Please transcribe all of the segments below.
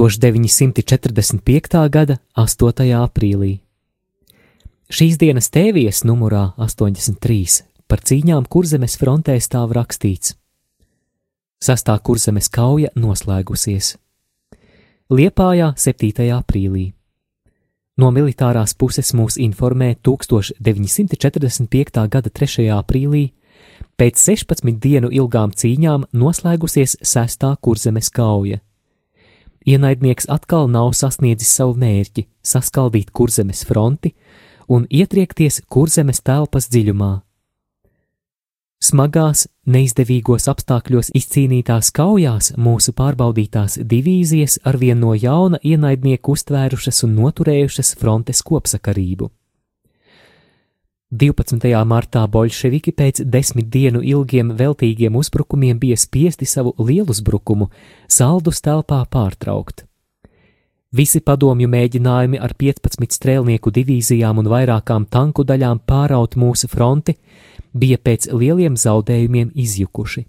1945. gada 8. aprīlī. Šīs dienas tēvijas numurā 83 par cīņām kurzemes frontē stāv rakstīts: Sastā kurzemes kauja noslēgusies. Liepājā 7. aprīlī. No militārās puses mūs informē 1945. gada 3. aprīlī, pēc 16 dienu ilgām cīņām noslēgusies sestā kurzemes kauja ienaidnieks atkal nav sasniedzis savu mērķi - saskaldīt kurzemes fronti un ietriekties kurzemes telpas dziļumā. Smagās, neizdevīgos apstākļos izcīnītās kaujās mūsu pārbaudītās divīzijas arvien no jauna ienaidnieku uztvērušas un noturējušas frontes kopsakarību. 12. martā bolševiki pēc desmit dienu ilgiem veltīgiem uzbrukumiem bija spiesti savu lieluzbrukumu saldus telpā pārtraukt. Visi padomju mēģinājumi ar 15 strēlnieku divīzijām un vairākām tanku daļām pāraut mūsu fronti bija pēc lieliem zaudējumiem izjukuši.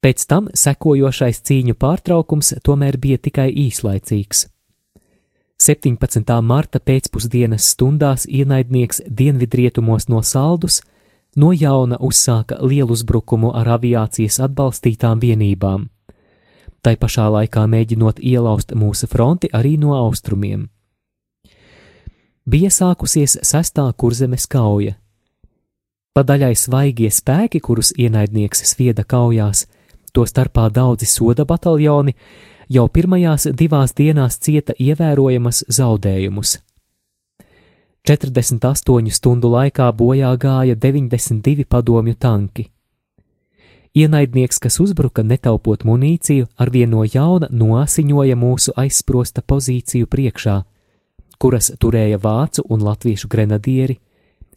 Pēc tam sekojošais cīņu pārtraukums tomēr bija tikai īslaicīgs. 17. marta pēcpusdienas stundās ienaidnieks dienvidrietumos no Saldus no jauna uzsāka lielu uzbrukumu ar aviācijas atbalstītām vienībām, tai pašā laikā mēģinot ielauzt mūsu fronti arī no austrumiem. Bija sākusies sestā kurzemes kauja. Padaļai svaigie spēki, kurus ienaidnieks svieda kaujās, to starpā daudzi soda bataljoni, jau pirmajās divās dienās cieta ievērojamas zaudējumus. 48 stundu laikā bojā gāja 92 padomju tanki. Ienaidnieks, kas uzbruka netaupot munīciju, arvien no jauna noasiņoja mūsu aizsprosta pozīciju priekšā, kuras turēja vācu un latviešu grenadieri,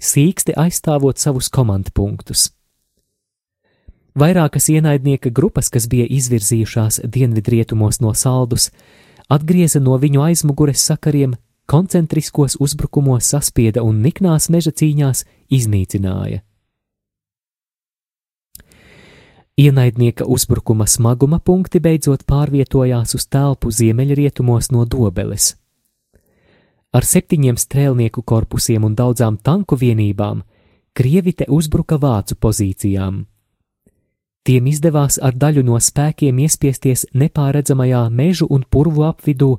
sīksti aizstāvot savus komandpunktus. Vairākas ienaidnieka grupas, kas bija izvirzījušās dienvidrietumos no saldus, atgrieza no viņu aizmugures sakariem, koncentriskos uzbrukumos saspieda un niknās meža cīņās iznīcināja. Ienaidnieka uzbrukuma smaguma punkti beidzot pārvietojās uz telpu ziemeļrietumos no Dobeles. Ar septiņiem strēlnieku korpusiem un daudzām tanku vienībām Krievi te uzbruka vācu pozīcijām. Tiem izdevās ar daļu no spēkiem iespiesties nepāredzamajā mežu un purvu apvidū,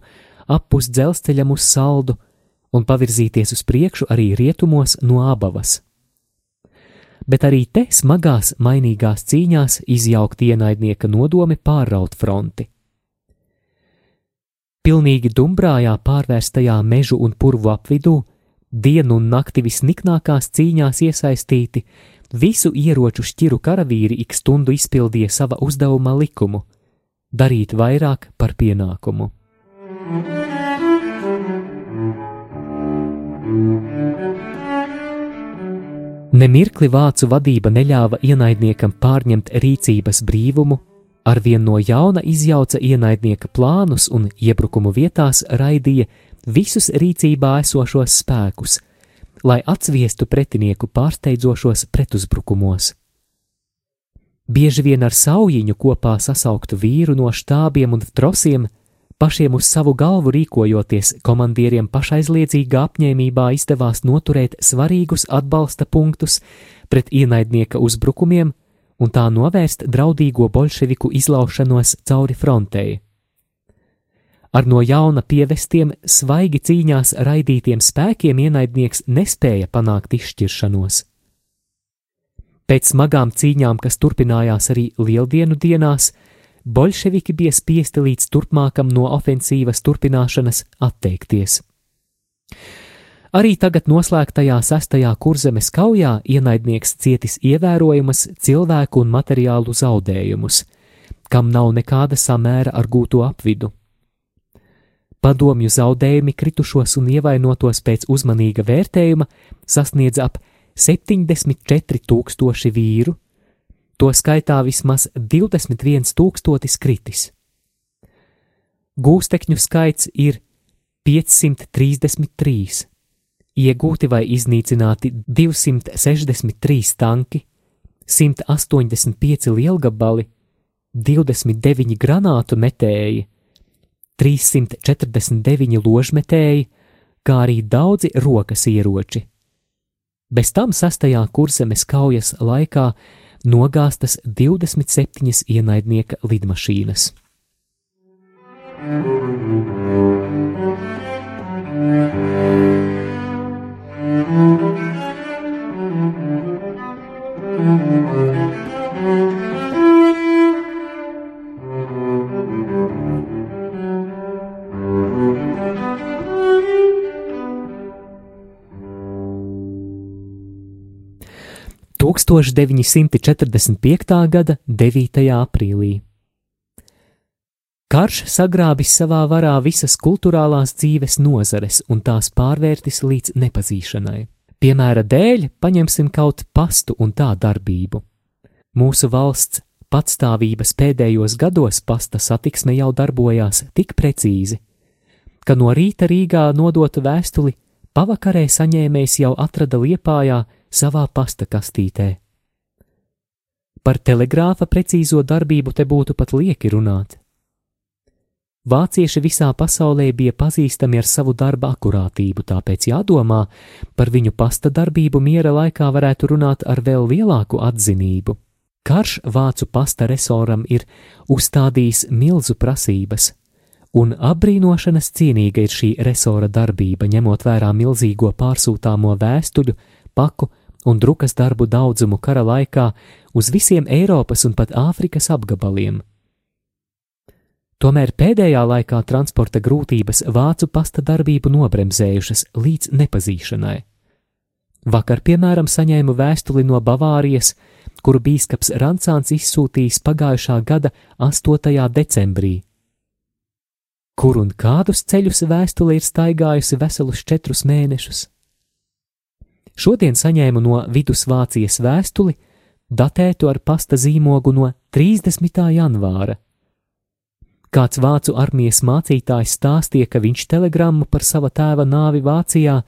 appus dzelzceļam uz saldu un pavirzīties uz priekšu arī rietumos no abavas. Bet arī te smagās, mainīgās cīņās izjaukt ienaidnieka nodomi pārraut fronti. Pilnīgi dumbrājā pārvērstajā mežu un purvu apvidū, dienu un nakti visniknākās cīņās iesaistīti Visu ieroču šķiru karavīri ik stundu izpildīja sava uzdevuma likumu - darīt vairāk par pienākumu. Nemirkli vācu vadība neļāva ienaidniekam pārņemt rīcības brīvumu, arvien no jauna izjauca ienaidnieka plānus un iebrukumu vietās raidīja visus rīcībā esošos spēkus, lai atsviestu pretinieku pārsteidzošos pretuzbrukumos. Bieži vien ar saujiņu kopā sasauktu vīru no štābiem un trosiem, pašiem uz savu galvu rīkojoties, komandieriem pašaizliedzīgā apņēmībā izdevās noturēt svarīgus atbalsta punktus pret ienaidnieka uzbrukumiem un tā novērst draudīgo bolševiku izlaušanos cauri frontei. Ar no jauna pievestiem, svaigi cīņās raidītiem spēkiem ienaidnieks nespēja panākt izšķiršanos. Pēc smagām cīņām, kas turpinājās arī lieldienu dienās, bolševiki bija spiesti līdz turpmākam no ofensīvas turpināšanas atteikties. Arī tagad noslēgtajā sestajā kurzemes kaujā ienaidnieks cietis ievērojamas cilvēku un materiālu zaudējumus, kam nav nekāda samēra ar gūto apvidu. Padomju zaudējumi kritušos un ievainotos pēc uzmanīga vērtējuma sasniedz ap 74 tūkstoši vīru, to skaitā vismaz 21 tūkstotis kritis. Gūstekņu skaits ir 533, iegūti vai iznīcināti 263 tanki, 185 lielgabali, 29 granātu metēji, 349 ložmetēji, kā arī daudzi rokas ieroči. Bez tam sastajā kurzemes kaujas laikā nogāztas 27 ienaidnieka lidmašīnas. Thank you. 1945. gada 9. aprīlī. Karš sagrābis savā varā visas kultūrālās dzīves nozares un tās pārvērtis līdz nepazīšanai. Piemēra dēļ paņemsim kaut pastu un tā darbību. Mūsu valsts patstāvības pēdējos gados pasta satiksme jau darbojās tik precīzi, ka no rīta Rīgā nodota vēstuli pavakarē saņēmējs jau atrada liepājā savā pasta kastītē. Par telegrāfa precīzo darbību te būtu pat lieki runāt. Vācieši visā pasaulē bija pazīstami ar savu darba akurātību, tāpēc jādomā par viņu pasta darbību miera laikā varētu runāt ar vēl lielāku atzinību. Karš vācu pasta resoram ir uzstādījis milzu prasības, un apbrīnošanas cienīga ir šī resora darbība, ņemot vērā milzīgo pārsūtāmo vēstuļu, paku un drukas darbu daudzumu kara laikā uz visiem Eiropas un pat Āfrikas apgabaliem. Tomēr pēdējā laikā transporta grūtības vācu pasta darbību nobremzējušas līdz nepazīšanai. Vakar, piemēram, saņēmu vēstuli no Bavārijas, kuru bīskaps Rancāns izsūtījis pagājušā gada 8. decembrī. Kur un kādus ceļus vēstule ir staigājusi veselus četrus mēnešus? Šodien saņēmu no Vidusvācijas vēstuli, datētu ar pasta zīmogu no 30. janvāra. Kāds vācu armijas mācītājs stāstīja, ka viņš telegrammu par sava tēva nāvi Vācijā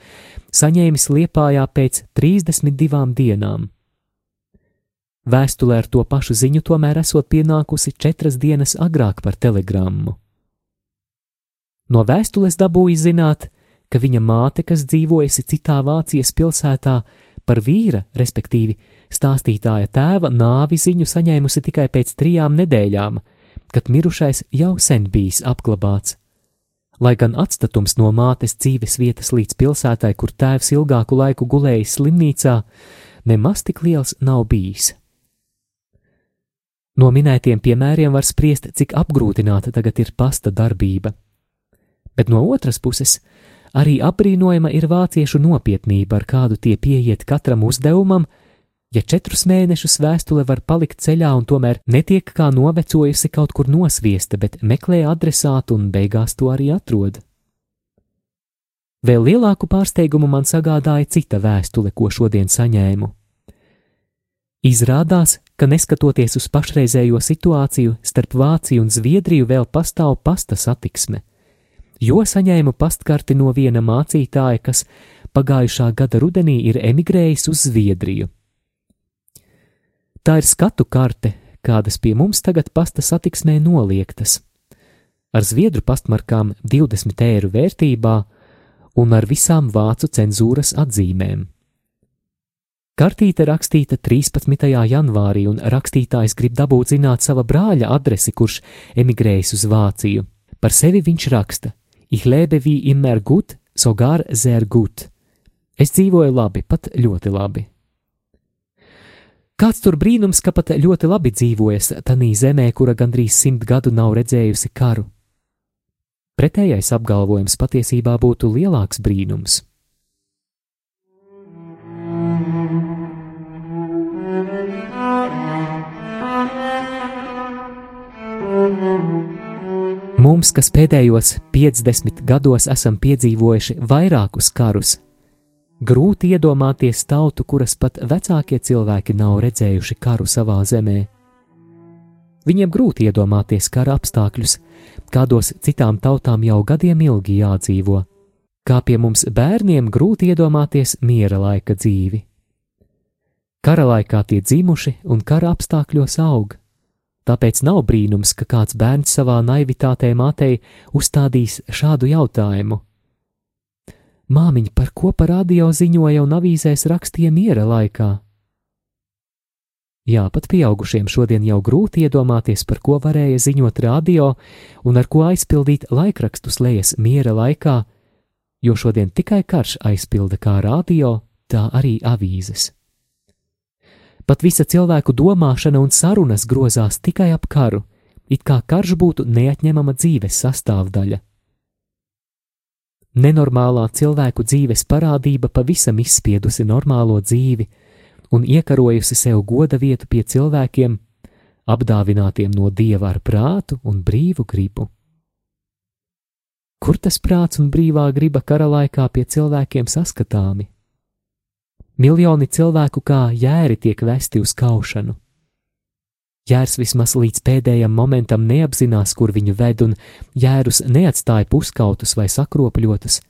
saņēmis Liepājā pēc 32 dienām. Vēstulē ar to pašu ziņu tomēr esot pienākusi četras dienas agrāk par telegrammu. No vēstules dabūju zināt, ka viņa māte, kas dzīvojusi citā Vācijas pilsētā, par vīra, respektīvi stāstītāja tēva nāvi ziņu saņēmusi tikai pēc trijām nedēļām, kad mirušais jau sen bijis apglabāts. Lai gan atstatums no mātes dzīves vietas līdz pilsētai, kur tēvs ilgāku laiku gulējis slimnīcā, nemaz tik liels nav bijis. No minētiem piemēriem var spriest, cik apgrūtināta tagad ir pasta darbība. Bet no otras puses, Arī apbrīnojama ir vāciešu nopietnība, ar kādu tie pieiet katram uzdevumam, ja četrus mēnešus vēstule var palikt ceļā un tomēr netiek kā novecojusi kaut kur nosviesta, bet meklē adresātu un beigās to arī atrod. Vēl lielāku pārsteigumu man sagādāja cita vēstule, ko šodien saņēmu. Izrādās, ka neskatoties uz pašreizējo situāciju, starp Vāciju un Zviedriju vēl pastāv pasta satiksme jo saņēmu pastkarti no viena mācītāja, kas pagājušā gada rudenī ir emigrējis uz Zviedriju. Tā ir skatu karte, kādas pie mums tagad pasta satiksmē noliektas, ar zviedru pastmarkām 20 eiro vērtībā un ar visām vācu cenzūras atzīmēm. Kartīte rakstīta 13. janvārī, un rakstītājs grib dabūt zināt sava brāļa adresi, kurš emigrējis uz Vāciju. Par sevi viņš raksta: Ich lebe wie immer gut, sogar sehr gut. Es dzīvoju labi, pat ļoti labi. Kāds tur brīnums, ka pat ļoti labi dzīvojas tanī zemē, kura gandrīz simt gadu nav redzējusi karu. Pretējais apgalvojums patiesībā būtu lielāks brīnums. Mums, kas pēdējos 50 gados esam piedzīvojuši vairākus karus, grūti iedomāties tautu, kuras pat vecākie cilvēki nav redzējuši karu savā zemē. Viņiem grūti iedomāties kara apstākļus, kādos citām tautām jau gadiem ilgi jādzīvo, kā pie mums bērniem grūti iedomāties miera laika dzīvi. Kara laikā tie dzimuši un kara apstākļos aug. Tāpēc nav brīnums, ka kāds bērns savā naivitātē mātei uzstādīs šādu jautājumu: Māmiņa, par ko par radio ziņoja un avīzēs rakstīja miera laikā? Jā, pat pieaugušiem šodien jau grūti iedomāties, par ko varēja ziņot radio un ar ko aizpildīt laikrakstus lejas miera laikā, jo šodien tikai karš aizpilda kā radio, tā arī avīzes. Pat visa cilvēku domāšana un sarunas grozās tikai ap karu, it kā karš būtu neatņemama dzīves sastāvdaļa. Nenormālā cilvēku dzīves parādība pavisam izspiedusi normālo dzīvi un iekarojusi sev goda vietu pie cilvēkiem, apdāvinātiem no dieva ar prātu un brīvu gribu. Kur tas prāts un brīvā griba kara laikā pie cilvēkiem saskatāmi? Miljoni cilvēku kā jēri tiek vesti uz kaušanu. Jērs vismaz līdz pēdējam momentam neapzinās, kur viņu ved, un jērus neatstāja puskautus vai sakropļotus,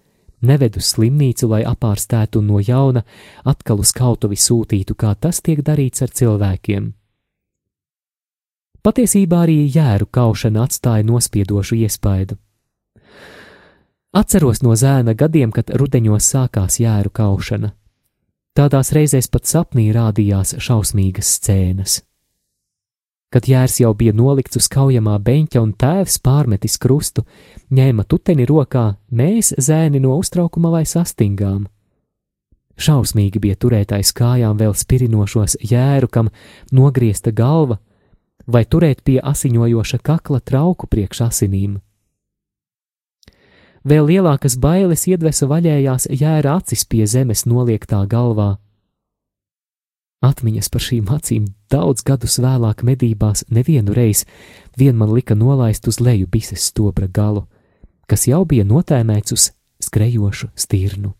neved uz slimnīcu, lai apārstētu un no jauna atkal uz kautuvi sūtītu, kā tas tiek darīts ar cilvēkiem. Patiesībā arī jēru kaušana atstāja nospiedošu iespaidu. Atceros no zēna gadiem, kad rudeņos sākās jēru kaušana. Tādās reizēs pat sapnī rādījās šausmīgas scēnas. Kad jērs jau bija nolikts uz kaujamā beņķa un tēvs pārmetis krustu, ņēma tuteni rokā, mēs zēni no uztraukuma vai sastingām. Šausmīgi bija turētais kājām vēl spirinošos jēru, kam nogriezta galva, vai turēt pie asiņojoša kakla trauku priekš asinīm. Vēl lielākas bailes iedvesa vaļējās jēra acis pie zemes noliektā galvā. Atmiņas par šīm acīm daudz gadus vēlāk medībās nevienu reizi vien man lika nolaist uz leju bises stobra galu, kas jau bija notēmēts uz skrejošu stirnu.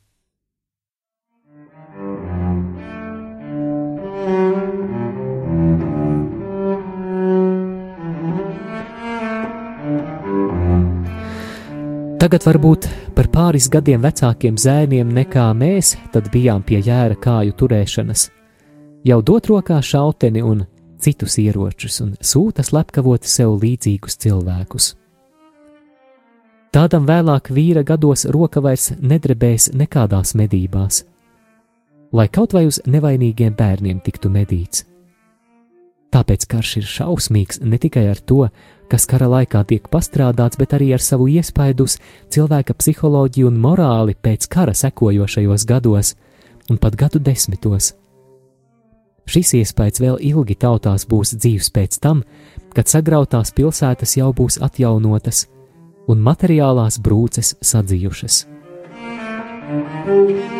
Tagad varbūt par pāris gadiem vecākiem zēniem nekā mēs tad bijām pie jēra kāju turēšanas. Jau dot rokā šauteni un citus ieročus un sūta slepkavot sev līdzīgus cilvēkus. Tādam vēlāk vīra gados roka vairs nedrebēs nekādās medībās, lai kaut vai uz nevainīgiem bērniem tiktu medīts. Tāpēc karš ir šausmīgs ne tikai ar to, kas kara laikā tiek pastrādāts, bet arī ar savu iespaidu uz cilvēka psiholoģiju un morāli pēc kara sekojošajos gados un pat gadu desmitos. Šis iespējas vēl ilgi tautās būs dzīves pēc tam, kad sagrautās pilsētas jau būs atjaunotas un materiālās brūces sadzījušas. Thank you.